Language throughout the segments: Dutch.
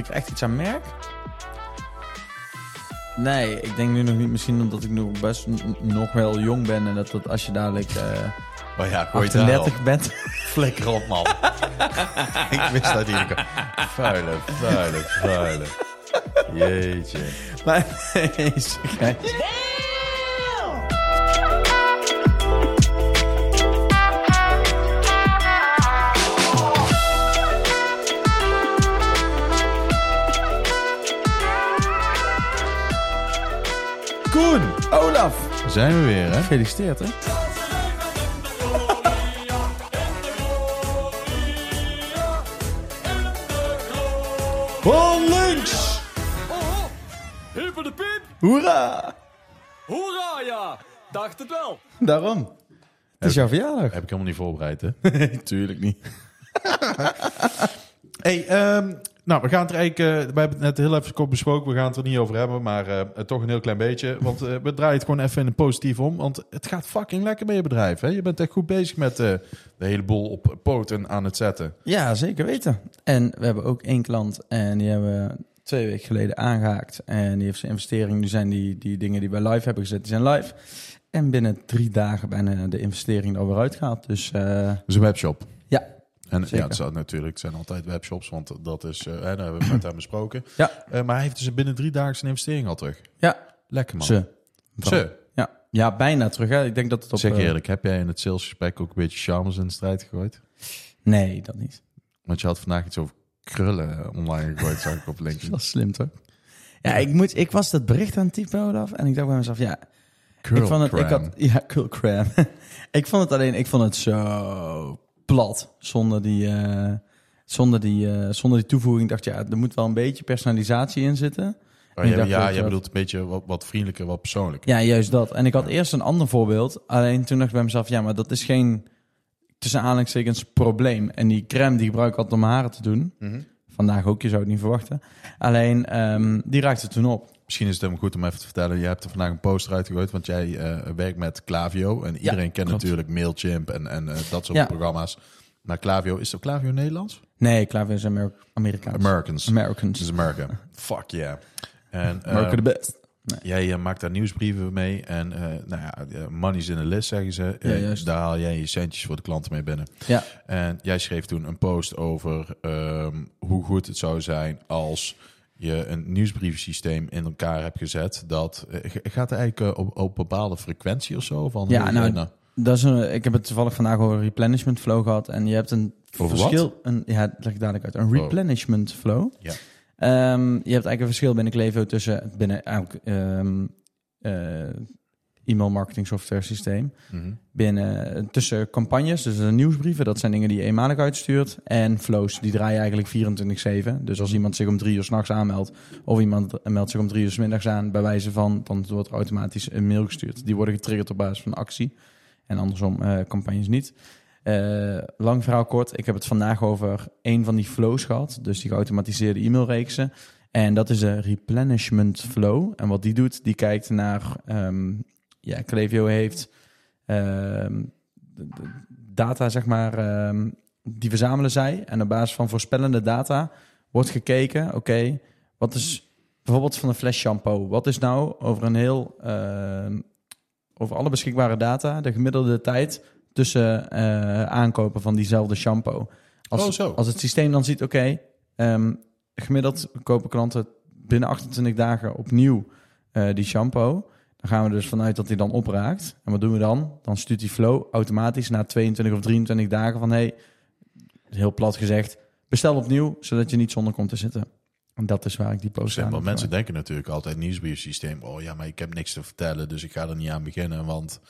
ik er echt iets aan merk? Nee, ik denk nu nog niet. Misschien omdat ik nog best nog wel jong ben. En dat, dat als je dadelijk eh Maar ja, gooi het daar 38 bent... Flikker op, man. ik wist dat niet. Vuile, vuile, vuile. Jeetje. Maar nee, Zijn we weer, hè? Gefeliciteerd, hè? Van links! Hip voor de piep! Hoera! Hoera, ja! Dacht het wel. Daarom. Het is jouw verjaardag. Heb ik helemaal niet voorbereid, hè? Tuurlijk niet. Hey, ehm, nou, we gaan het er eigenlijk... eh, we hebben het net heel even kort besproken. We gaan het er niet over hebben, maar eh, toch een heel klein beetje. Want eh, we draaien het gewoon even in een positief om. Want het gaat fucking lekker met je bedrijf, hè? Je bent echt goed bezig met eh, de hele boel op poten aan het zetten. Ja, zeker weten. En we hebben ook één klant en die hebben we twee weken geleden aangehaakt. En die heeft zijn investering. Nu zijn die, die dingen die wij live hebben gezet, die zijn live. En binnen drie dagen bijna de investering er weer uitgehaald. Dus eh, Dus een webshop. En Zeker. ja, het zou natuurlijk het zijn altijd webshops, want dat is, eh, hè, daar hebben we met hem besproken. ja, Eh, maar hij heeft dus binnen drie dagen zijn investering al terug. ja. Lekker man. Ze. Ze. Ja. ja, bijna terug. Hè. Ik denk dat het op... Zeg eh, eerlijk, heb jij in het salesgesprek ook een beetje charmes in de strijd gegooid? nee, dat niet. Want je had vandaag iets over krullen online gegooid, zag ik op Dat LinkedIn. was slim, toch? Ja, ik, moet, ik was dat bericht aan het typen, Olaf. En ik dacht bij mezelf, ja, Curl ik vond het, ik had, ja, cram. ik vond het alleen, ik vond het zo plat zonder die, eh, zonder die, eh, zonder die toevoeging. Dacht, ja, er moet wel een beetje personalisatie in zitten. Oh, ja, ja, jij dat- bedoelt een beetje wat, wat vriendelijker, wat persoonlijker. Ja, juist dat. En ik had eerst een ander voorbeeld. Alleen toen dacht ik bij mezelf, ja, maar dat is geen tussen aanhalingstekens probleem. En die crème die gebruik ik altijd om mijn haren te doen. Mhm. Vandaag ook, je zou het niet verwachten. Alleen, ehm, die raakte toen op. Misschien is het helemaal goed om even te vertellen. Je hebt er vandaag een poster uitgegooid, want jij eh, werkt met Clavio. En iedereen kent klopt. natuurlijk Mailchimp en, en eh, dat soort Ja. programma's. Maar Clavio, is het Clavio Nederlands? Nee, klaar is Amer Amerikaans. Americans. Americans. Het is Amerika. Fuck yeah. En, eh, America the best. Jij maakt daar nieuwsbrieven mee en nou ja, money's in the list zeggen ze. Ja, daar haal jij je centjes voor de klanten mee binnen. Ja, En jij schreef toen een post over ehm, hoe goed het zou zijn als je een nieuwsbrievensysteem in elkaar hebt gezet. Dat eh, gaat eigenlijk eh, op, op bepaalde frequentie of zo? Van Ja, nou, nou, dat is een, ik heb het toevallig vandaag over een replenishment flow gehad. En je hebt een Over verschil. Een, ja, dat leg ik dadelijk uit. Een Oh. replenishment flow. Ja. Ehm, je hebt eigenlijk een verschil binnen Clevo tussen binnen eigenlijk, eh, e-mail marketing software systeem. mhm. Binnen tussen campagnes, dus de nieuwsbrieven, dat zijn dingen die je eenmalig uitstuurt. En flows, die draaien eigenlijk 24-7. Dus als iemand zich om drie uur s'nachts aanmeldt, of iemand meldt zich om drie uur 's middags aan, bij wijze van, dan wordt er automatisch een mail gestuurd. Die worden getriggerd op basis van actie. En andersom eh, campagnes niet. Eh, lang verhaal kort, ik heb het vandaag over een van die flows gehad. Dus die geautomatiseerde e-mailreeksen. En dat is de replenishment flow. En wat die doet, die kijkt naar... ehm ja, Clevio heeft ehm, de- de data, zeg maar, ehm, die verzamelen zij. En op basis van voorspellende data wordt gekeken... oké, wat is bijvoorbeeld van een fles shampoo? Wat is nou over een heel... ehm, over alle beschikbare data... de gemiddelde tijd tussen eh, aankopen van diezelfde shampoo. Als, Oh, zo. als het systeem dan ziet, oké, gemiddeld kopen klanten binnen 28 dagen opnieuw eh, die shampoo. Dan gaan we dus vanuit dat hij dan opraakt. En wat doen we dan? Dan stuurt die flow automatisch na 22 of 23 dagen van... hey, heel plat gezegd, bestel opnieuw, zodat je niet zonder komt te zitten. En dat is waar ik die post aan want mensen denken natuurlijk altijd nieuwsbriefsysteem. Oh ja, maar ik heb niks te vertellen, dus ik ga er niet aan beginnen, want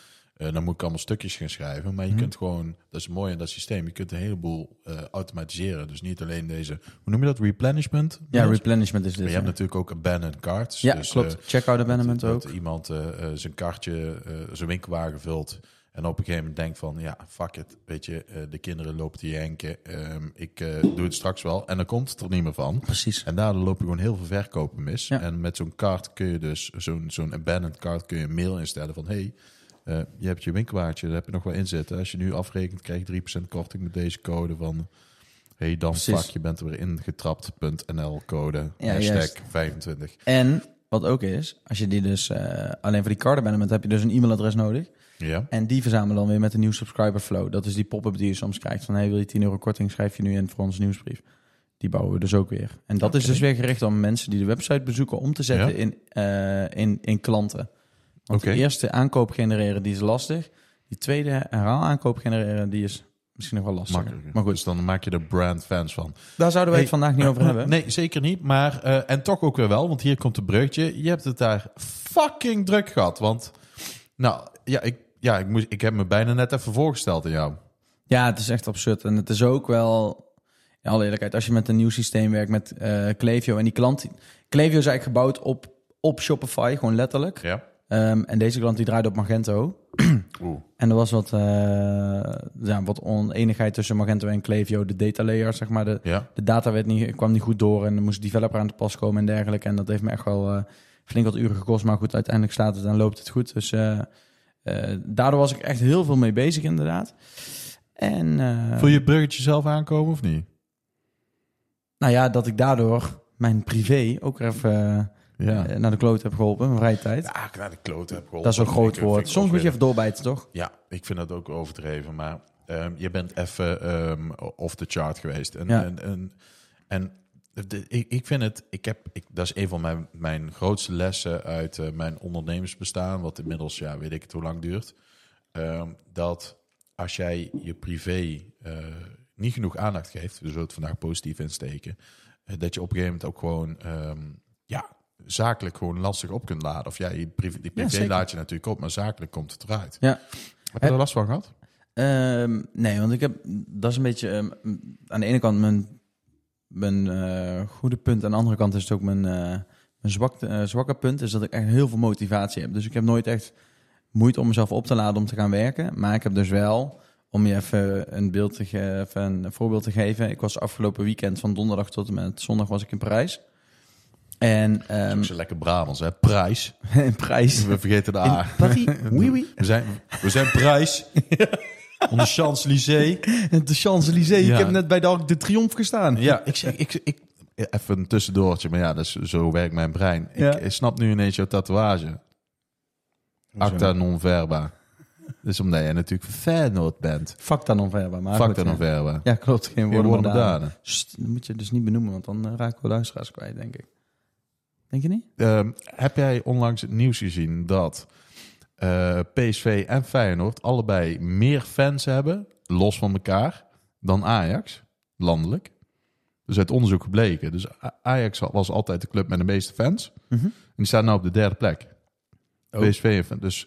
eh, dan moet ik allemaal stukjes gaan schrijven. Maar je Mhm. kunt gewoon, dat is mooi in dat systeem, je kunt een heleboel eh, automatiseren. Dus niet alleen deze, hoe noem je dat, replenishment? Ja, Dus- replenishment is dit. Maar je hebt natuurlijk ook abandoned cards. Ja, dus, klopt. eh, Checkout abandonment dat, ook. dat iemand zijn kartje, eh, zijn winkelwagen vult. En op een gegeven moment denkt van, ja, fuck it. Weet je, de kinderen lopen te janken. Ehm, ik doe het straks wel. En dan komt het er niet meer van. Precies. En daardoor lopen gewoon heel veel verkopen mis. Ja. En met zo'n kaart kun je dus, zo'n zo'n abandoned card, kun je een mail instellen van... hey, eh, je hebt je winkelwaartje, daar heb je nog wel in zitten. Als je nu afrekent, krijg je 3% korting met deze code van hey, dan Precies. fuck, je bent er weer ingetrapt.nl code. Ja, hashtag juist. 25. En wat ook is, als je die dus eh, alleen voor die card heb je dus een e-mailadres nodig. Ja. En die verzamelen dan weer met een nieuw subscriber flow. Dat is die pop-up die je soms krijgt van... hey, wil je 10 euro korting, schrijf je nu in voor onze nieuwsbrief. Die bouwen we dus ook weer. En dat is dus weer gericht om mensen die de website bezoeken... om te zetten Ja. in, eh, in, in klanten. Want de eerste aankoop genereren, die is lastig. Die tweede herhaal aankoop genereren, die is misschien nog wel lastiger. Makkelijker. Maar goed, Dus dan maak je er brand fans van. daar zouden wij Hey, het vandaag niet over hebben. Nee, zeker niet. Maar, eh, en toch ook weer wel, want hier komt een breukje. Je hebt het daar fucking druk gehad. Want, nou, ja, ik, ja, ik, moest, ik heb me bijna net even voorgesteld aan jou. Ja, het is echt absurd. En het is ook wel, in alle eerlijkheid, als je met een nieuw systeem werkt met eh Klaviyo en die klant. Klaviyo is eigenlijk gebouwd op, op Shopify, gewoon letterlijk. Ja. Ehm, en deze klant die draaide op Magento. Oeh. En er was wat, eh, ja, wat oneenigheid tussen Magento en Klaviyo, de data layer, zeg maar. De, Ja. de data werd niet, kwam niet goed door en er moest developer aan te pas komen en dergelijke. En dat heeft me echt wel eh, flink wat uren gekost. Maar goed, uiteindelijk staat het en loopt het goed. Dus eh, daardoor was ik echt heel veel mee bezig, inderdaad. En, Voel je het bruggetje zelf aankomen of niet? Nou ja, dat ik daardoor mijn privé ook even Ja. eh, naar de kloot heb geholpen, mijn vrije tijd. Ja, ik naar de kloot heb geholpen. dat is een groot ik- woord. Soms moet je even doorbijten, toch? Ja, ik vind dat ook overdreven. Maar ehm, je bent even ehm, off the chart geweest. En, Ja. en, en, en de- ik, ik vind het, ik heb, ik, dat is een van mijn, mijn grootste lessen uit eh, mijn ondernemersbestaan, wat inmiddels, ja, weet ik het hoe lang duurt. Ehm, dat als jij je privé eh, niet genoeg aandacht geeft, we zullen het vandaag positief insteken, dat je op een gegeven moment ook gewoon, ja, zakelijk gewoon lastig op kunt laden. Of ja, je privé, die privé laat je natuurlijk op, maar zakelijk komt het eruit. Ja. Heb je er last van gehad? Ehm, nee, want ik heb, dat is een beetje, ehm, aan de ene kant mijn, mijn eh, goede punt. Aan de andere kant is het ook mijn, eh, mijn zwakte, eh, zwakke punt. Is dat ik echt heel veel motivatie heb. Dus ik heb nooit echt moeite om mezelf op te laden om te gaan werken. Maar ik heb dus wel, om je even een, beeld te ge- even een voorbeeld te geven. Ik was afgelopen weekend van donderdag tot en met zondag was ik in Parijs. En ehm zo lekker Brabants, hè? Prijs. in Parijs. We vergeten de A. Paris, oui, oui. We zijn, we zijn prijs. On de Champs-Élysées. De Champs-Élysées. Ja. Ik heb net bij de de Triomphe gestaan. Ja, ik zeg, ik, ik, even een tussendoortje, maar ja, dat is, zo werkt mijn brein. Ja. Ik snap nu ineens jouw tatoeage. Acta non verba. Dus omdat jij natuurlijk Feyenoord bent. Facta non verba. Maar Facta non verba. Ja, klopt. Geen woorden, daden. daden. Sst, dat moet je dus niet benoemen, want dan eh, raken we luisteraars kwijt, denk ik. Denk je niet? Ehm, heb jij onlangs het nieuws gezien dat eh, PSV en Feyenoord allebei meer fans hebben, los van elkaar, dan Ajax, landelijk? Dus uit onderzoek gebleken. Dus Ajax was altijd de club met de meeste fans. Mhm. En die staat nu op de derde plek. Oh. PSV en. Dus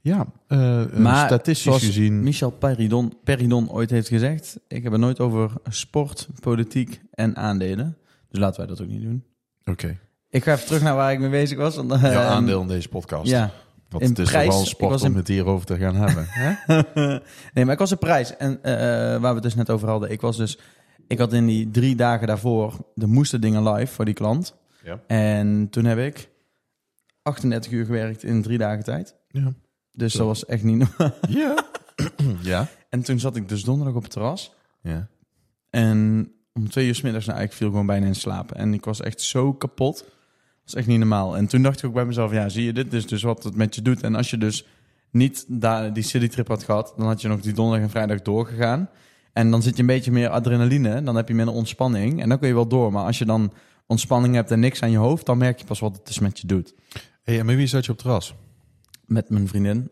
ja, eh, Maar statistisch zoals gezien... Michel Peridon, Peridon ooit heeft gezegd, ik heb het nooit over sport, politiek en aandelen. Dus laten wij dat ook niet doen. Oké, Ik ga even terug naar waar ik mee bezig was. want, eh, jouw aandeel in deze podcast. Ja, Want in het is prijs- toch wel een sport om het hierover te gaan hebben. nee, maar ik was op prijs. En eh, waar we het dus net over hadden. Ik was dus... Ik had in die drie dagen daarvoor... Er moesten dingen live voor die klant. Ja. En toen heb ik 38 uur gewerkt in drie dagen tijd. Ja. Dus dat was echt niet normaal. Ja. ja. En toen zat ik dus donderdag op het terras. Ja. En om twee uur 's middags, nou, ik viel gewoon bijna in slaap. En ik was echt zo kapot. Was echt niet normaal. En toen dacht ik ook bij mezelf, ja, zie je, dit is dus wat het met je doet. En als je dus niet daar die citytrip had gehad, dan had je nog die donderdag en vrijdag doorgegaan. En dan zit je een beetje meer adrenaline, dan heb je minder ontspanning. En dan kun je wel door. Maar als je dan ontspanning hebt en niks aan je hoofd, dan merk je pas wat het dus met je doet. Hey, en met wie zat je op het terras? Met mijn vriendin.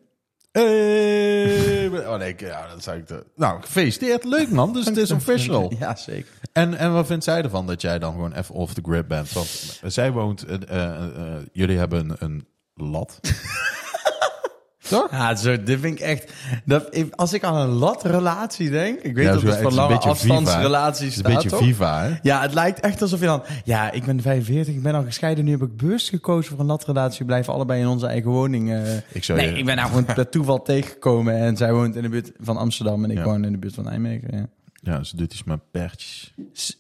Hey, oh nee, ik- ja, dat zou ik. De... Nou, gefeliciteerd, leuk man. Dus het is official. Ja, zeker. En, en wat vindt zij ervan dat jij dan gewoon even off the grid bent? Want zij woont, eh, eh, eh, jullie hebben een, een lat. Toch? Ja, zo, dit vind ik echt... Dat, als ik aan een lat-relatie denk... Ik weet Ja, dat het is een lange afstandsrelaties Het is staat, een beetje toch? Viva, hè? Ja, het lijkt echt alsof je dan... Ja, ik ben 45, ik ben al gescheiden. Nu heb ik bewust gekozen voor een latrelatie. We blijven allebei in onze eigen woning. eh. Ik zou nee, je- ik ben nou gewoon per toeval tegengekomen. En zij woont in de buurt van Amsterdam en ik Ja. woon in de buurt van Nijmegen. Ja. Ja, ze doet iets met pertjes.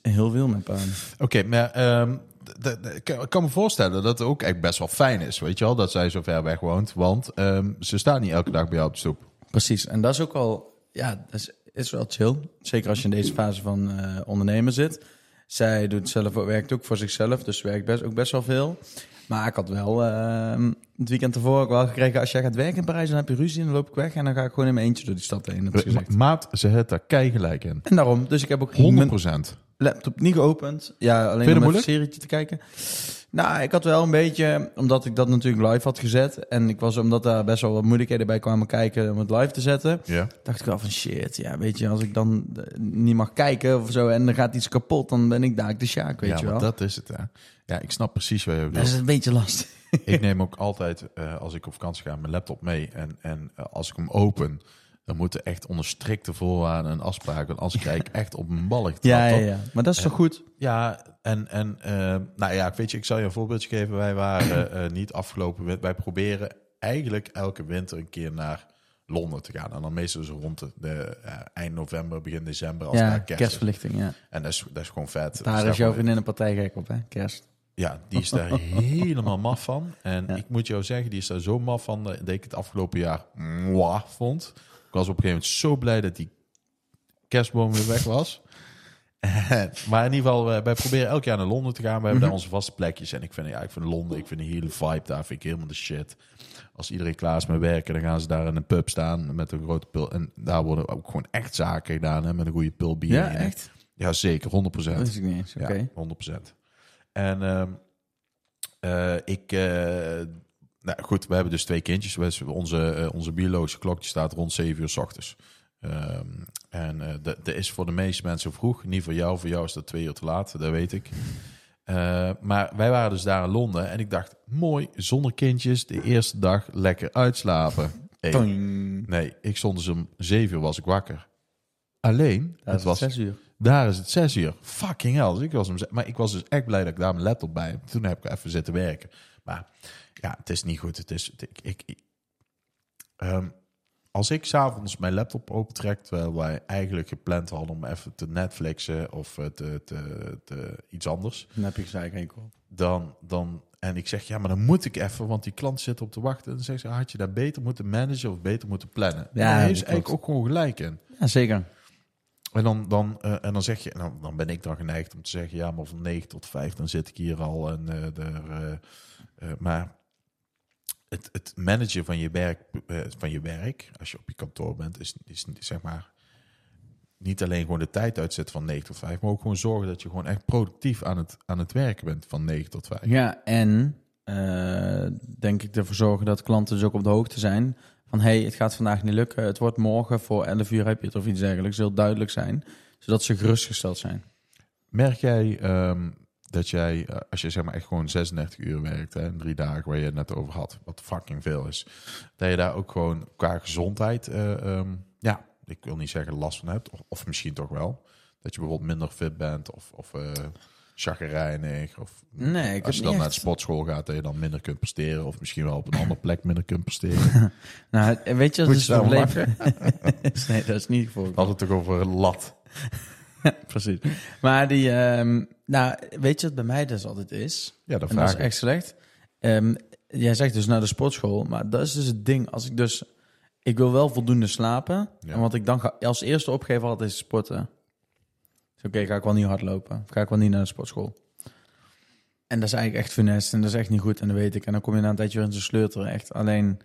Heel veel met paan. Oké, maar ehm, ik kan- me voorstellen dat het ook echt best wel fijn is, weet je wel, dat zij zo ver weg woont. Want ehm, ze staat niet elke dag bij jou op de stoep. Precies. En dat is ook al... Ja, dat is is wel chill. Zeker als je in deze fase van eh, ondernemen zit. Zij doet zelf, werkt ook voor zichzelf, dus werkt best, ook best wel veel. Maar ik had wel eh, het weekend ervoor ook wel gekregen... als jij gaat werken in Parijs, dan heb je ruzie en dan loop ik weg... en dan ga ik gewoon in mijn eentje door die stad heen, Maat, ze heeft daar kei gelijk in. En daarom, dus ik heb ook 100 mijn procent. Laptop niet geopend. Ja, alleen om dat een serietje te kijken. Nou, ik had wel een beetje, omdat ik dat natuurlijk live had gezet... en ik was, omdat daar best wel wat moeilijkheden bij kwamen kijken... om het live te zetten... Ja. dacht ik wel van shit, ja, weet je, als ik dan eh, niet mag kijken of zo en er gaat iets kapot, dan ben ik daar de sjaak, weet ja, je wel. dat is het, hè. Ja, ik snap precies wat je Dat bedoelt. is een beetje lastig. ik neem ook altijd, eh, als ik op vakantie ga, mijn laptop mee. En, en eh, als ik hem open, dan moeten echt onder strikte voorwaarden en afspraken. Want als krijg ik echt op mijn balk. Ja, ja, ja, maar dat is toch goed? Ja, en, en eh, nou ja, weet je, ik zal je een voorbeeldje geven. Wij waren eh, niet afgelopen Wij proberen eigenlijk elke winter een keer naar Londen te gaan. En dan meestal zo rond de, de, eh, eind november, begin december, als Ja, kerst kerstverlichting, ja. En dat is, dat is gewoon vet. Daar is jouw vriendin een partij gek op, hè? Kerst. Ja, die is daar helemaal maf van. En Ja. ik moet jou zeggen, die is daar zo maf van dat ik het afgelopen jaar mwah vond. Ik was op een gegeven moment zo blij dat die kerstboom weer weg was. maar in ieder geval, eh, wij proberen elk jaar naar Londen te gaan. We hebben daar onze vaste plekjes. En ik vind, ja, ik vind Londen, ik vind de hele vibe daar, vind ik helemaal de shit. Als iedereen klaar is met werken, dan gaan ze daar in een pub staan met een grote pil. En daar worden ook gewoon echt zaken gedaan, hè, met een goede pil bier. Ja, echt? Ja, zeker, 100 Dat procent. wist ik niet eens, oké. Ja, 100%. En ehm, eh, ik, eh, nou goed, we hebben dus twee kindjes. We- Onze, eh, onze biologische klok die staat rond 7 uur s ochtends. Ehm, en eh, dat dat is voor de meeste mensen vroeg. Niet voor jou, voor jou is dat twee uur te laat, dat weet ik. Eh, maar wij waren dus daar in Londen en ik dacht, mooi, zonder kindjes, de eerste dag lekker uitslapen. Hey, nee, ik stond dus om 7 uur was ik wakker. Alleen, Dat het was zes uur. daar is het zes uur. Fucking hell. Dus ik was hem, maar ik was dus echt blij dat ik daar mijn laptop bij heb. Toen heb ik even zitten werken. Maar ja, het is niet goed. Het is, het- ik, ik, ik- Ehm, als ik s'avonds mijn laptop opentrek, terwijl wij eigenlijk gepland hadden om even te Netflixen of eh, te, te, te iets anders, Dan heb je gezegd geen op. dan, dan, en ik zeg, ja, maar dan moet ik even, want die klant zit op te wachten. En dan zegt ze, had je daar beter moeten managen of beter moeten plannen? Ja, daar ze eigenlijk ook gewoon gelijk in. Ja, zeker. En dan, dan, eh, en dan zeg je, nou, dan ben ik dan geneigd om te zeggen, ja, maar van 9 tot 5, dan zit ik hier al. En, daar, eh, maar het, het managen van je, werk, eh, van je werk, als je op je kantoor bent, is, is zeg maar niet alleen gewoon de tijd uitzetten van 9 tot 5, maar ook gewoon zorgen dat je gewoon echt productief aan het, aan het werken bent van 9 tot 5. Ja, en eh, denk ik ervoor zorgen dat klanten dus ook op de hoogte zijn van hey, het gaat vandaag niet lukken, het wordt morgen voor 11 uur heb je het of iets dergelijks, heel duidelijk zijn, zodat ze gerustgesteld zijn. Merk jij ehm, dat jij, eh, als je zeg maar echt gewoon 36 uur werkt, hè, in drie dagen waar je het net over had, wat fucking veel is, dat je daar ook gewoon qua gezondheid, eh, ehm, ja, ik wil niet zeggen last van hebt, of, of misschien toch wel, dat je bijvoorbeeld minder fit bent of, of eh chagrijnig, of Nee, ik als je dan naar de sportschool gaat, dat je dan minder kunt presteren, of misschien wel op een andere plek minder kunt presteren. Nou, weet je, is je het probleem. nee, dat is niet voor. We hadden het toch over een lat. Precies. Maar die, ehm, nou, weet je wat bij mij dus altijd is? Ja, dat En dat is vraag ik. echt slecht. Ehm, jij zegt dus naar de sportschool, maar dat is dus het ding. Als ik dus, ik wil wel voldoende slapen. Ja. En wat ik dan ga, als eerste opgeef altijd is sporten. Dus Oké, ga ik wel niet hardlopen? Of ga ik wel niet naar de sportschool? En dat is eigenlijk echt funest en dat is echt niet goed en dat weet ik. En dan kom je na een tijdje weer in zo'n sleutelen echt. Alleen,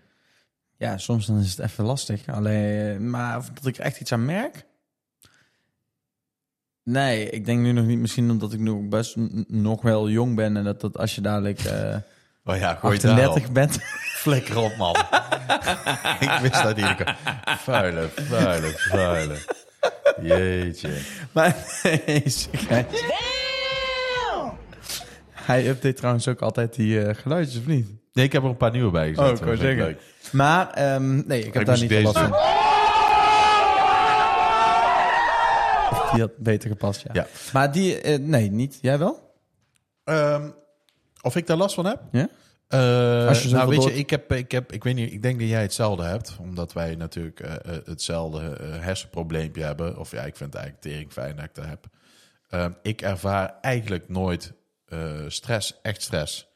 ja, soms dan is het even lastig. Alleen, maar of dat ik er echt iets aan merk? Nee, ik denk nu nog niet. Misschien omdat ik nog best nog wel jong ben en dat, dat als je dadelijk eh Oh ja, gooi het daar 38 bent. Flikker op, man. ik wist dat niet. Ik- Vuile, vuile, vuile. Jeetje. Maar nee, serieus. Hij update trouwens ook altijd die eh, geluidjes, of niet? Nee, ik heb er een paar nieuwe bij gezet. Oh, ik zeggen. leuk. Maar ehm, nee, ik heb Ik daar niet deze last van. Die had beter gepast, ja. Ja. Maar die, eh, nee, niet. Jij wel? Ehm, of ik daar last van heb? Ja? Eh, Als je zoveel nou, weet door- je, ik heb, ik heb, ik weet niet, ik denk dat jij hetzelfde hebt, omdat wij natuurlijk eh, eh, hetzelfde eh, hersenprobleempje hebben. Of ja, ik vind het eigenlijk tering fijn dat ik dat heb. Ehm, ik ervaar eigenlijk nooit eh, stress, echt stress.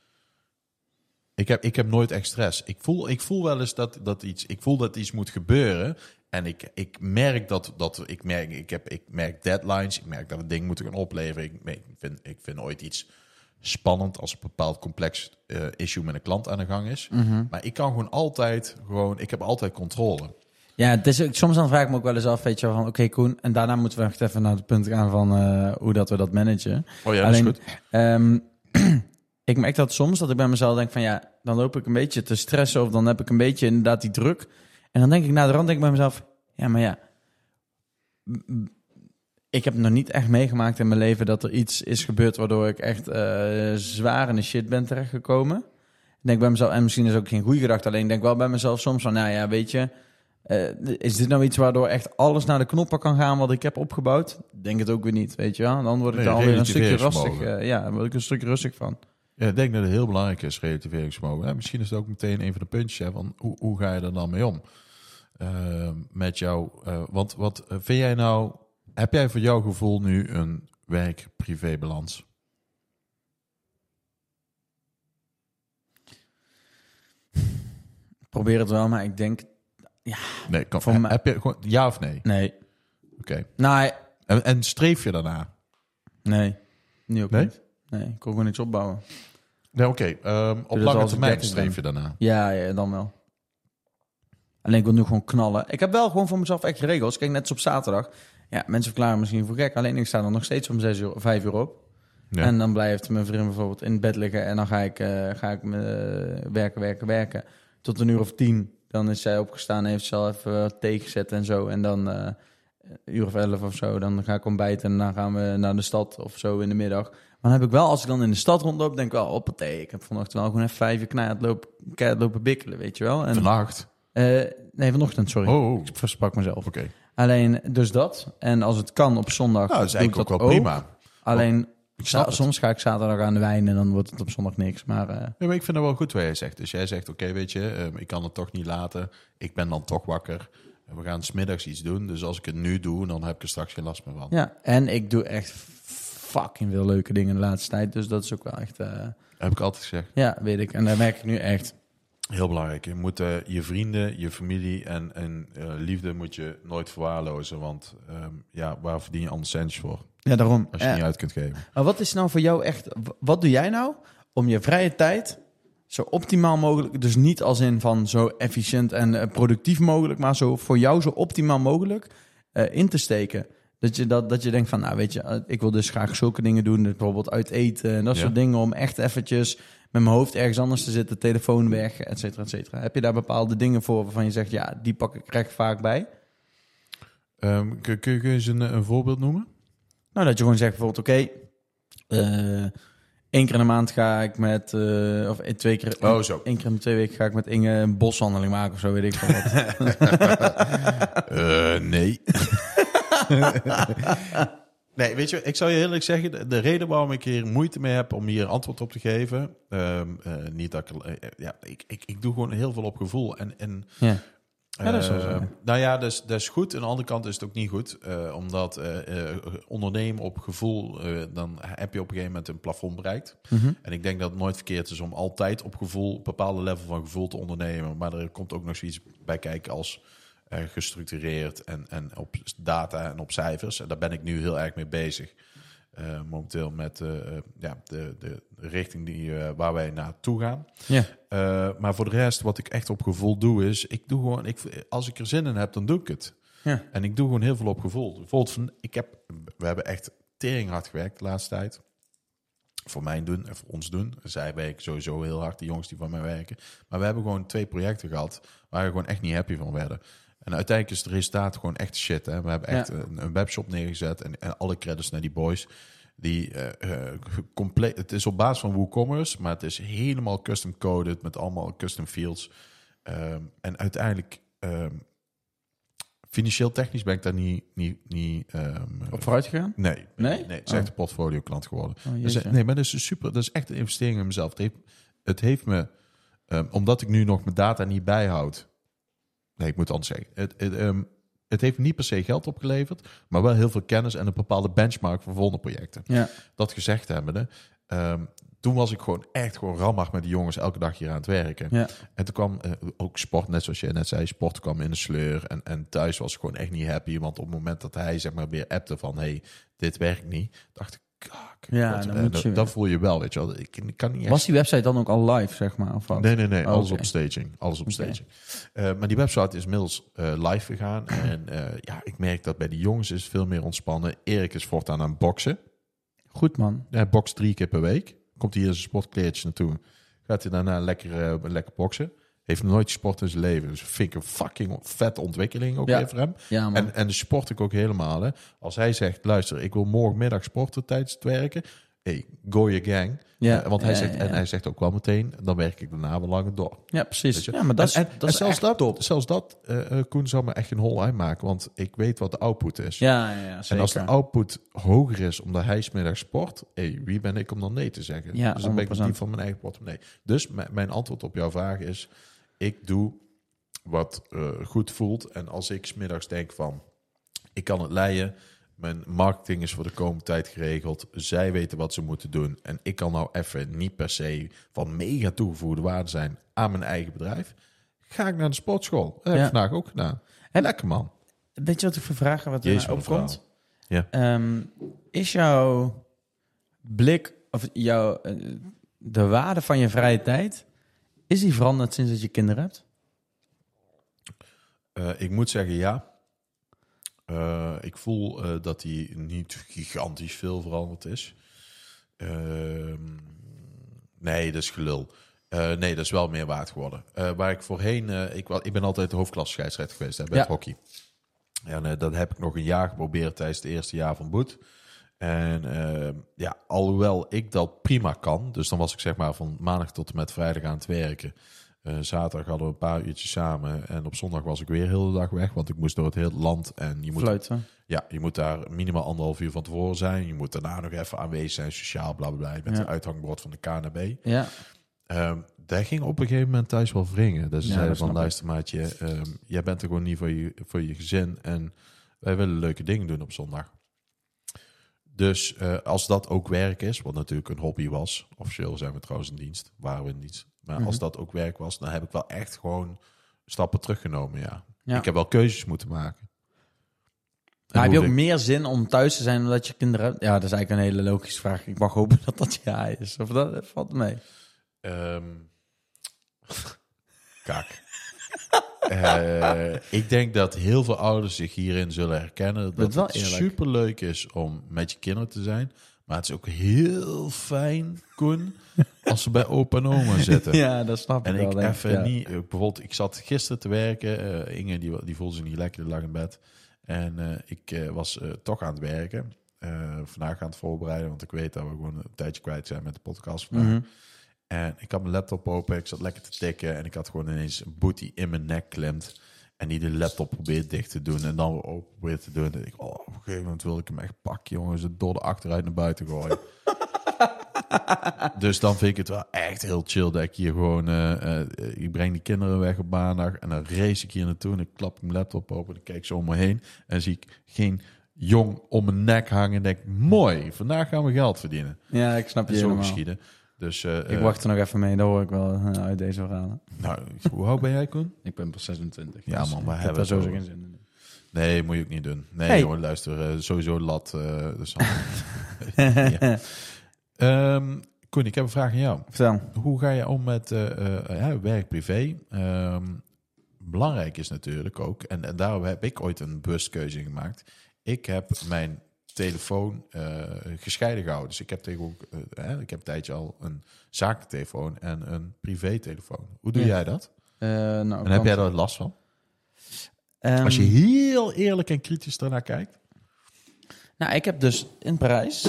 Ik heb, ik heb nooit echt stress. Ik voel, ik voel wel eens dat, dat iets, ik voel dat iets moet gebeuren. En ik, ik merk dat, dat ik merk, ik heb, ik merk deadlines. Ik merk dat we dingen moeten gaan opleveren. Ik, ik vind, ik vind ooit iets spannend als een bepaald complex eh, issue met een klant aan de gang is. Maar ik kan gewoon altijd, gewoon, ik heb altijd controle. Ja, het is, soms dan vraag ik me ook wel eens af, weet je wel, van oké Koen, en daarna moeten we echt even naar het punt gaan van eh, hoe dat we dat managen. Oh ja, Alleen, dat is goed. ehm, ik merk dat soms dat ik bij mezelf denk van ja, dan loop ik een beetje te stressen of dan heb ik een beetje inderdaad die druk. En dan denk ik naar de rand denk ik bij mezelf, ja, maar ja, ik heb nog niet echt meegemaakt in mijn leven dat er iets is gebeurd waardoor ik echt eh, zwaar in de shit ben terechtgekomen. Ik denk bij mezelf, en misschien is het ook geen goede gedachte, alleen ik denk wel bij mezelf soms van, nou ja, weet je, eh, is dit nou iets waardoor echt alles naar de knoppen kan gaan wat ik heb opgebouwd? Denk het ook weer niet, weet je wel. Dan word ik Nee, er alweer een stukje rustig. eh, ja, word ik een stukje rustig van. Ja, ik denk dat het heel belangrijk is, relativeringsvermogen. Ja, misschien is het ook meteen een van de puntjes, hè, van hoe, hoe ga je er dan mee om? Eh, met jou, eh, want wat eh, vind jij nou, heb jij voor jouw gevoel nu een werk-privé-balans? Probeer het wel, maar ik denk, Nee, kan, Voor mij- heb je gewoon ja of nee? nee. Oké. Nee, En, en streef je daarna? nee. Nu ook Nee? niet. Nee, ik kon gewoon niks opbouwen. Nee, oké. Ehm, op dat lange termijn 30 streef je daarna. Ja, ja, dan wel. Alleen ik wil nu gewoon knallen. Ik heb wel gewoon voor mezelf echt regels. Kijk, net als op zaterdag. Ja, mensen verklaren misschien voor gek. Alleen ik sta er nog steeds om 6 uur, 5 uur op. Ja. En dan blijft mijn vriend bijvoorbeeld in bed liggen. En dan ga ik, eh, ga ik me, eh, werken, werken, werken. Tot een uur of tien. Dan is zij opgestaan en heeft ze al even wat thee gezet en zo. En dan eh, een uur of elf of zo. Dan ga ik ontbijten en dan gaan we naar de stad of zo in de middag. Maar dan heb ik wel, als ik dan in de stad rondloop, denk ik wel, hoppatee. Ik heb vanochtend wel gewoon even vijf uur knijt lopen, keihard lopen bikkelen, weet je wel. En, Vannacht? eh, nee, vanochtend, sorry. Oh, oh. Ik versprak mezelf. oké. Alleen, dus dat. En als het kan op zondag, Nou, dat is eigenlijk ook dat wel prima. Alleen, het. soms ga ik zaterdag aan de wijn en dan wordt het op zondag niks. Maar eh, maar ik vind het wel goed wat jij zegt. Dus jij zegt, oké, weet je, ehm, ik kan het toch niet laten. Ik ben dan toch wakker. We gaan smiddags iets doen. Dus als ik het nu doe, dan heb ik er straks geen last meer van. ja, en ik doe echt fucking veel leuke dingen de laatste tijd. Dus dat is ook wel echt, eh, Heb ik altijd gezegd. ja, weet ik. En daar merk ik nu echt. Heel belangrijk. Je moet eh, je vrienden, je familie en, en eh, liefde moet je nooit verwaarlozen. Want ehm, ja, waar verdien je anders centjes voor? Ja, daarom. Als je niet uit kunt geven. Maar wat is nou voor jou echt, wat doe jij nou om je vrije tijd zo optimaal mogelijk, dus niet als in van zo efficiënt en productief mogelijk, maar zo voor jou zo optimaal mogelijk in te steken? Dat je, dat, dat je denkt van, nou weet je, eh, ik wil dus graag zulke dingen doen, dus bijvoorbeeld uit eten en dat Ja. soort dingen, om echt eventjes met mijn hoofd ergens anders te zitten, telefoon weg, et cetera, et cetera. Heb je daar bepaalde dingen voor waarvan je zegt, ja, die pak ik recht vaak bij? Ehm, kun, kun, kun je eens een, een voorbeeld noemen? Nou, dat je gewoon zegt bijvoorbeeld, oké, eh, één keer in de maand ga ik met, eh, of eh, twee keer, Oh, zo. één keer in de twee weken ga ik met Inge een boswandeling maken of zo, weet ik veel wat. Eh, nee. nee, weet je, ik zou je eerlijk zeggen, de, de reden waarom ik hier moeite mee heb om hier antwoord op te geven, ehm, eh, niet dat ik, eh, ja, ik, ik, ik doe gewoon heel veel op gevoel. En, en ja. Ja, dat is Eh. Nou ja, dat is, dat is goed. Aan de andere kant is het ook niet goed. eh, omdat eh, eh, ondernemen op gevoel, eh, dan heb je op een gegeven moment een plafond bereikt. Mhm. En ik denk dat het nooit verkeerd is om altijd op gevoel, een bepaalde level van gevoel te ondernemen. Maar er komt ook nog zoiets bij kijken als eh, gestructureerd en, en op data en op cijfers. En daar ben ik nu heel erg mee bezig. Eh, momenteel met eh, ja, de, de richting die, waar wij naartoe gaan. Ja. Maar voor de rest, wat ik echt op gevoel doe, is ik doe gewoon, ik, als ik er zin in heb, dan doe ik het. Ja. En ik doe gewoon heel veel op gevoel. Bijvoorbeeld, van, ik heb, we hebben echt tering hard gewerkt de laatste tijd. Voor mij doen en voor ons doen. Zij werken sowieso heel hard, de jongens die van mij werken. Maar we hebben gewoon twee projecten gehad waar we gewoon echt niet happy van werden. En uiteindelijk is het resultaat gewoon echt shit. Hè? We hebben echt Ja. een, een webshop neergezet en, en alle credits naar die boys. Die eh, compleet, het is op basis van WooCommerce, maar het is helemaal custom coded met allemaal custom fields. Ehm, en uiteindelijk, ehm, financieel technisch ben ik daar niet, niet, niet ehm, Op vooruit gegaan? Nee, Nee? nee, het is Oh. echt een portfolio klant geworden. Oh, Dus, nee, maar dat is super, dat is echt een investering in mezelf. Het heeft, het heeft me, omdat ik nu nog mijn data niet bijhoud. Nee, ik moet het anders zeggen. Het, het, ehm, het heeft niet per se geld opgeleverd, maar wel heel veel kennis en een bepaalde benchmark voor volgende projecten. Ja. Dat gezegd hebbende, ehm, toen was ik gewoon echt gewoon rammig met die jongens elke dag hier aan het werken. Ja. En toen kwam eh, ook sport, net zoals je net zei, sport kwam in de sleur. En, en thuis was ik gewoon echt niet happy. Want op het moment dat hij zeg maar weer appte van, hey, dit werkt niet, dacht ik, kak. Ja, dan moet dat, je- dat voel je wel, weet je wel. Ik, ik kan niet echt Was die website dan ook al live, zeg maar? Of wat? Nee, nee, nee. Oh, Alles op staging. Alles op staging. Eh, maar die website is inmiddels eh, live gegaan. en eh, ja, ik merk dat bij de jongens is veel meer ontspannen. Erik is voortaan aan boksen. Goed, man. Hij bokst drie keer per week. Komt hij hier zijn sportkleertjes naartoe. Gaat hij daarna lekker, lekker boksen. Heeft nooit gesport in zijn leven. Dus vind ik een fucking vette ontwikkeling ook Ja. weer voor hem. Ja. En, en de sport ik ook helemaal. Hè. Als hij zegt, luister, ik wil morgenmiddag sporten tijdens het werken. Hey, go your gang. ja. Eh, want hij zegt, en hij zegt ook wel meteen, dan werk ik daarna wel langer door. Ja, precies. Ja, maar dat is, en, en- dat is zelfs dat, top. zelfs dat eh, eh, Koen zou me echt geen hol uitmaken, want ik weet wat de output is. Ja, ja, zeker. en als de output hoger is omdat hij smiddag sport, hey, wie ben ik om dan nee te zeggen? Ja, dus dan ben ik 100%. niet van mijn eigen portemonnee. Dus mijn antwoord op jouw vraag is, ik doe wat eh, goed voelt. En als ik smiddags denk van, ik kan het leiden, mijn marketing is voor de komende tijd geregeld. Zij weten wat ze moeten doen. En ik kan nou even niet per se van mega toegevoegde waarde zijn aan mijn eigen bedrijf. Ga ik naar de sportschool. Dat heb ik Ja. vandaag ook gedaan. Heb- Lekker man. Weet je wat ik voor vragen wat er een opkomt? Ja. Ehm, is jouw blik, of jouw, eh, de waarde van je vrije tijd, is die veranderd sinds dat je kinderen hebt? Eh, ik moet zeggen ja. Eh, ik voel eh, dat hij niet gigantisch veel veranderd is. Ehm, nee, dat is gelul. Nee, dat is wel meer waard geworden. Waar ik voorheen... ik, ik ben altijd de hoofdklasse scheidsrechter geweest hè, bij Ja. het hockey. En dat heb ik nog een jaar geprobeerd tijdens het eerste jaar van Boet. En eh, ja, alhoewel ik dat prima kan... Dus dan was ik zeg maar van maandag tot en met vrijdag aan het werken... Eh, zaterdag hadden we een paar uurtjes samen. En op zondag was ik weer heel de dag weg. Want ik moest door het hele land. En je moet, Fluiten. ja, je moet daar minimaal anderhalf uur van tevoren zijn. Je moet daarna nog even aanwezig zijn. Sociaal, bla bla bla. Met Ja. het uithangbord van de KNB. Ja, Ehm daar ging op een gegeven moment thuis wel wringen. Dus ze Ja, zeiden dat van, luister maatje, ehm, jij bent er gewoon niet voor je, voor je gezin. En wij willen leuke dingen doen op zondag. Dus eh, als dat ook werk is, wat natuurlijk een hobby was. Officieel zijn we trouwens in dienst, waren we in dienst. Maar als Mhm. dat ook werk was, dan heb ik wel echt gewoon stappen teruggenomen, ja. Ja. Ik heb wel keuzes moeten maken. Heb je ook ik- meer zin om thuis te zijn omdat je kinderen hebt? Ja, dat is eigenlijk een hele logische vraag. Ik mag hopen dat dat ja is. Of dat valt mee. Ehm kak. Eh, ik denk dat heel veel ouders zich hierin zullen herkennen. Dat Dat wel het superleuk is om met je kinderen te zijn. Maar het is ook heel fijn, Koen, als ze bij opa en oma zitten. Ja, dat snap ik En wel. ik denk even ja. niet... ik Bijvoorbeeld, ik zat gisteren te werken. eh, Inge, die, die voelde zich niet lekker, die lag in bed. En eh, ik eh, was eh, toch aan het werken. Eh, vandaag aan het voorbereiden, want ik weet dat we gewoon een tijdje kwijt zijn met de podcast vandaag. En ik had mijn laptop open, ik zat lekker te tikken en ik had gewoon ineens een boetie in mijn nek klimt. En die de laptop probeert dicht te doen en dan weer open probeert te doen. En ik, oh, op een gegeven moment wil ik hem echt pakken, jongens. Het door de achteruit naar buiten gooien. dus dan vind ik het wel echt heel chill dat ik hier gewoon... eh, eh, ik breng die kinderen weg op maandag en dan race ik hier naartoe. En ik klap mijn laptop open en ik kijk zo om me heen. En zie ik geen jong om mijn nek hangen. En denk, mooi, vandaag gaan we geld verdienen. Ja, ik snap je zo geschieden. Dus, eh, Ik eh, wacht er nog even mee. Dat hoor ik wel eh, uit deze verhalen. nou, hoe oud ben jij, Koen? Ik ben pas 26. Ja, dus man, heb hebben daar we sowieso geen zin in. Nee, moet je ook niet doen. Nee, Hey. jongen, luister, sowieso lat. eh dus ja. Ehm, Koen, ik heb een vraag aan jou. Vertel. Hoe ga je om met eh, eh, ja, werk, privé? Ehm, belangrijk is natuurlijk ook, en, en daarom heb ik ooit een bewust keuze gemaakt. Ik heb mijn telefoon eh, gescheiden gehouden. Dus ik heb tegenwoordig, eh, hè, ik heb een tijdje al een zakentelefoon en een privé-telefoon. Hoe doe Ja. jij dat? Eh, nou, En heb jij daar last van? Ehm, Als je heel eerlijk en kritisch ernaar kijkt. Nou, ik heb dus in Parijs...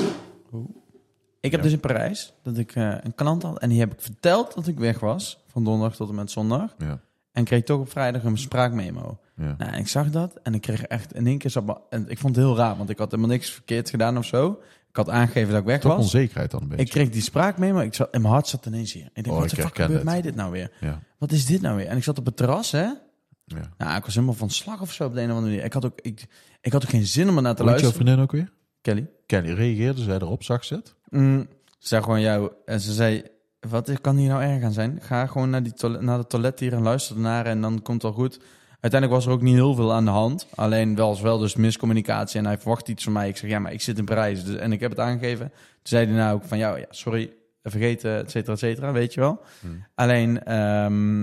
Ik heb Ja. dus in Parijs dat ik een klant had. En die heb ik verteld dat ik weg was. Van donderdag tot en met zondag. Ja, En kreeg toch op vrijdag een spraakmemo. Ja. Nou, ik zag dat. En ik kreeg echt in één keer... zat En ik vond het heel raar. Want ik had helemaal niks verkeerd gedaan of zo. Ik had aangegeven dat ik weg Toch was. onzekerheid dan een beetje. Ik kreeg die spraakmemo. Ik zat, en mijn hart zat ineens hier. Ik dacht, Oh, wat ik de fuck gebeurt het. mij dit nou weer? Ja, Wat is dit nou weer? En ik zat op het terras, hè? ja. Nou, ik was helemaal van slag of zo op de een of andere manier. Ik had ook, ik, ik had ook geen zin om er naar te Hoe luisteren. vriendin ook weer? Kelly? Kelly, reageerde zij erop? Zag ze het? Mm, Ze zei gewoon jou en ze zei, wat kan hier nou erg aan zijn? Ga gewoon naar, die toilet, naar de toilet hier en luister ernaar en dan komt het wel goed. Uiteindelijk was er ook niet heel veel aan de hand. Alleen wel was wel dus miscommunicatie en hij verwacht iets van mij. Ik zeg, ja, maar ik zit in Parijs dus, en ik heb het aangegeven. Toen zei hij nou ook van, ja, sorry, vergeten, et cetera, et cetera, weet je wel. Hmm. Alleen, ehm,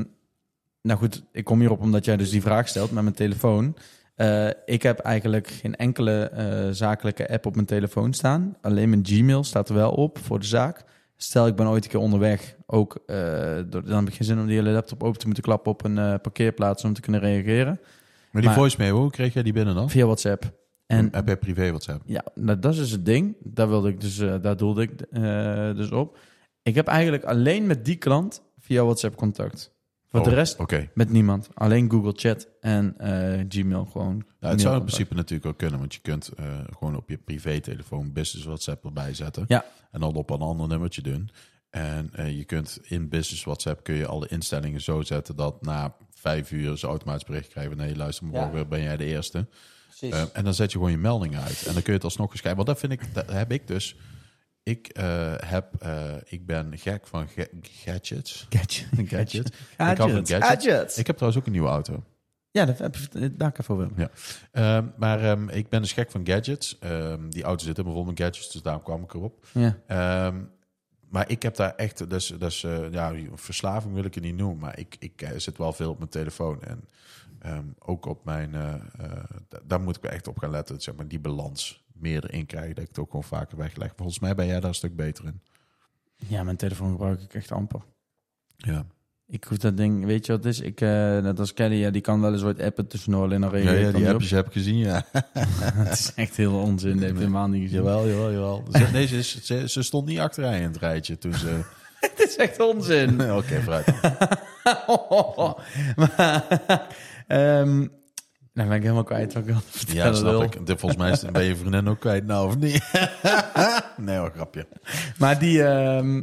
nou goed, ik kom hierop omdat jij dus die vraag stelt met mijn telefoon. Eh, ik heb eigenlijk geen enkele eh, zakelijke app op mijn telefoon staan. Alleen mijn Gmail staat er wel op voor de zaak. Stel, ik ben ooit een keer onderweg. Ook, door- dan heb ik geen zin om die hele laptop open te moeten klappen op een eh, parkeerplaats om te kunnen reageren. Maar die Maar- voicemail, hoe kreeg jij die binnen dan? Via WhatsApp. En privé WhatsApp? ja, nou, dat is dus het ding. Daar wilde ik dus, eh, daar doelde ik dus op. Ik heb eigenlijk alleen met die klant via WhatsApp contact. Oh, de rest Oké. met niemand. Alleen Google Chat en eh, Gmail gewoon. Nou, het zou in principe natuurlijk ook kunnen, want je kunt eh, gewoon op je privé-telefoon business WhatsApp erbij zetten. Ja. En dan op een ander nummertje doen. En eh, je kunt in business WhatsApp kun je alle instellingen zo zetten dat na vijf uur ze automatisch bericht krijgen. Nee, luister, morgen ben jij de eerste. Eh, en dan zet je gewoon je meldingen uit. En dan kun je het alsnog eens kijken. Want dat vind ik, dat heb ik dus. Ik eh, heb, eh, ik ben gek van ga- gadgets. Gadget. Gadget. Ik hou van gadgets. Ik heb trouwens ook een nieuwe auto. Ja, dat heb ik daar voor wil. Ehm, maar ehm, ik ben dus gek van gadgets. Ehm, die auto zit helemaal vol met gadgets, dus daarom kwam ik erop. Ja. Ehm, maar ik heb daar echt, dus, dus eh, ja, verslaving wil ik het niet noemen, maar ik, ik eh, zit wel veel op mijn telefoon. En ehm, ook op mijn, eh, eh, da- daar moet ik wel echt op gaan letten, zeg maar, die balans meer erin krijgen, dat ik het ook gewoon vaker wegleg. Volgens mij ben jij daar een stuk beter in. ja, mijn telefoon gebruik ik echt amper. Ja, Ik hoef dat ding, weet je wat het is? Ik, eh, net als Kelly, ja, die kan wel eens wat appen tussendoor, alleen dan ja, die op. appjes heb ik gezien, ja. Het is echt heel onzin, dat heb je helemaal niet gezien. jawel, jawel, jawel. Ze, nee, ze, is- ze, ze stond niet achterin in het rijtje toen ze... Het is echt onzin. Oké, vooruit. maar, ehm, nou ben ik helemaal kwijt wat ik wilde vertellen. Ja, snap ik. De- Volgens mij is- ben je vriendin ook kwijt nou, of niet? nee hoor, grapje. Maar die... ehm,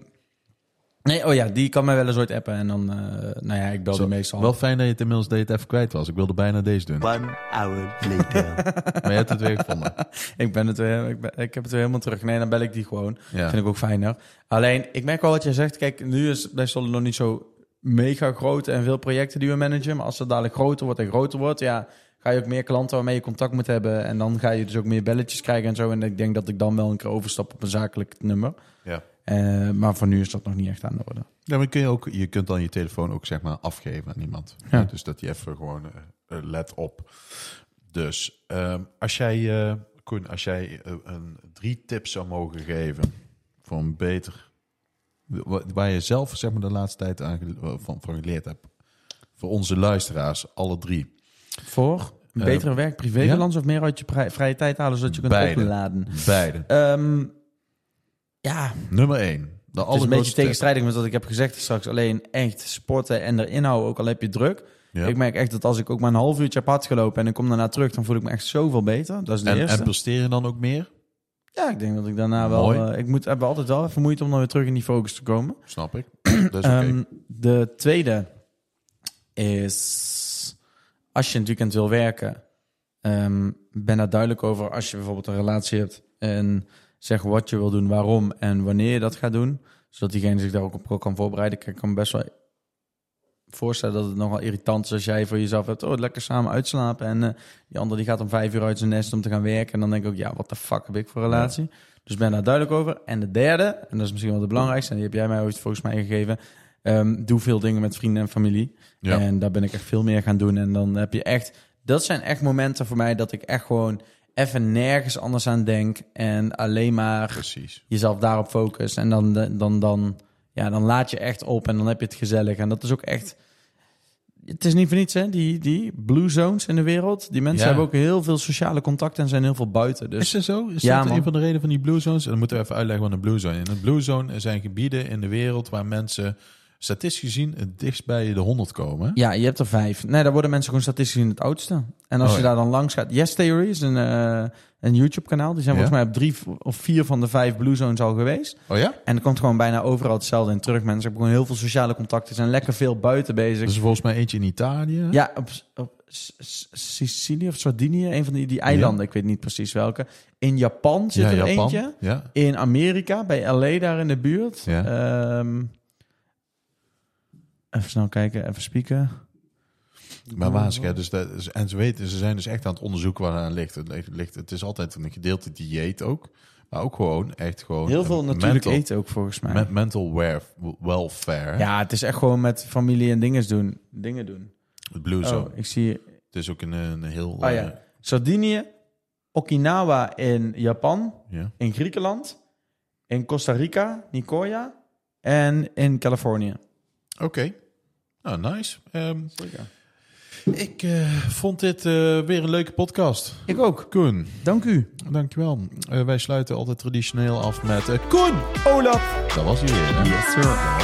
nee, oh ja, die kan mij wel eens ooit appen. En dan, eh, nou ja, ik bel die meestal. Wel fijn dat je het inmiddels deed even kwijt was. Ik wilde bijna deze doen. One hour later. Maar je hebt het weer gevonden. ik, ben het weer, ik, ben, ik heb het weer helemaal terug. Nee, dan bel ik die gewoon. Ja. Vind ik ook fijner. Alleen, ik merk wel wat jij zegt. Kijk, nu is bij Solid nog niet zo mega groot en veel projecten die we managen. Maar als het dadelijk groter wordt en groter wordt, ja, ga je ook meer klanten waarmee je contact moet hebben. En dan ga je dus ook meer belletjes krijgen en zo. En ik denk dat ik dan wel een keer overstap op een zakelijk nummer. Ja. Eh, maar voor nu is dat nog niet echt aan de orde. Ja, maar kun je, ook, je kunt dan je telefoon ook zeg maar afgeven aan iemand. Ja. Dus dat je even gewoon eh, eh, let op. Dus ehm, als jij, Koen, als jij een, drie tips zou mogen geven voor een beter... wa- Waar je zelf zeg maar de laatste tijd aan, van, van geleerd hebt. Voor onze luisteraars, alle drie. Voor een Eh, betere werk-privé-balans of meer uit je vrije tijd halen zodat je kunt Beide. opladen? Beide. Ehm, ja, Nummer één. De Het is een beetje tegenstrijdig met wat ik heb gezegd straks. Alleen echt sporten en erin houden, ook al heb je druk. Ja. Ik merk echt dat als ik ook maar een half uurtje heb hard gelopen en ik kom daarna terug, dan voel ik me echt zoveel beter. Dat is de En, eerste. en presteer je dan ook meer? ja, ik denk dat ik daarna wel... Eh, ik moet, heb altijd wel even moeite om dan weer terug in die focus te komen. Snap ik. Dat is. Ehm, de tweede is... Als je in het weekend wil werken, ehm, ben daar duidelijk over. Als je bijvoorbeeld een relatie hebt en zeg wat je wil doen, waarom en wanneer je dat gaat doen. Zodat diegene zich daar ook op kan voorbereiden. Ik kan me best wel voorstellen dat het nogal irritant is als jij voor jezelf hebt, oh, lekker samen uitslapen. En eh, die ander die gaat om vijf uur uit zijn nest om te gaan werken. En dan denk ik ook, ja, wat de fuck heb ik voor relatie? Dus ben daar duidelijk over. En de derde, en dat is misschien wel de belangrijkste, en die heb jij mij ooit volgens mij gegeven. Ehm, doe veel dingen met vrienden en familie. Ja. En daar ben ik echt veel meer gaan doen. En dan heb je echt, dat zijn echt momenten voor mij dat ik echt gewoon even nergens anders aan denk. En alleen maar Precies. jezelf daarop focust. En dan, dan, dan, ja, dan laat je echt op en dan heb je het gezellig. En dat is ook echt. Het is niet voor niets, hè? Die, die blue zones in de wereld. Die mensen Ja. hebben ook heel veel sociale contacten en zijn heel veel buiten. Dus Is dat zo? Is Ja, dat man. een van de redenen van die blue zones? Dan moeten we even uitleggen wat een blue zone is. Een blue zone zijn gebieden in de wereld waar mensen statistisch gezien het dichtst bij de 100 komen. ja, je hebt er vijf. Nee, daar worden mensen gewoon statistisch gezien het oudste. En als Oh, je ja. daar dan langs gaat. Yes Theory is een, eh, een YouTube-kanaal. Die zijn Ja? volgens mij op drie of vier van de vijf blue zones al geweest. Oh ja? En er komt gewoon bijna overal hetzelfde in terug. Mensen hebben gewoon heel veel sociale contacten. Zijn lekker veel buiten bezig. Is volgens mij eentje in Italië. Ja, op, Sicilië of Sardinië, een van die, die eilanden, ik weet niet precies welke. In Japan zit er Japan. eentje. Ja. In Amerika, bij LA daar in de buurt. Ja. Ehm, even snel kijken, even spieken. Maar wazig, hè? Dus dat, is- en ze weten, ze zijn dus echt aan het onderzoeken waar het aan ligt. Het, ligt, het is altijd een gedeelte dieet ook. Maar ook gewoon, echt gewoon... Heel veel eh, natuurlijk mental, eten ook volgens mij. me- mental welf- welfare. ja, het is echt gewoon met familie en dingen doen. Dingen doen. Het Blue Zone. Oh, ik zie... Het is ook een, een heel... Oh eh, ja. Sardinië, Okinawa in Japan, ja. in Griekenland, in Costa Rica, Nicoya en in Californië. Oké. Nou, nice. Ehm, ik eh, vond dit eh, weer een leuke podcast. Ik ook. Koen, Dank u. dankjewel. Eh wij sluiten altijd traditioneel af met... Koen! Olaf. Dat was hij weer. hè? Yes, sir.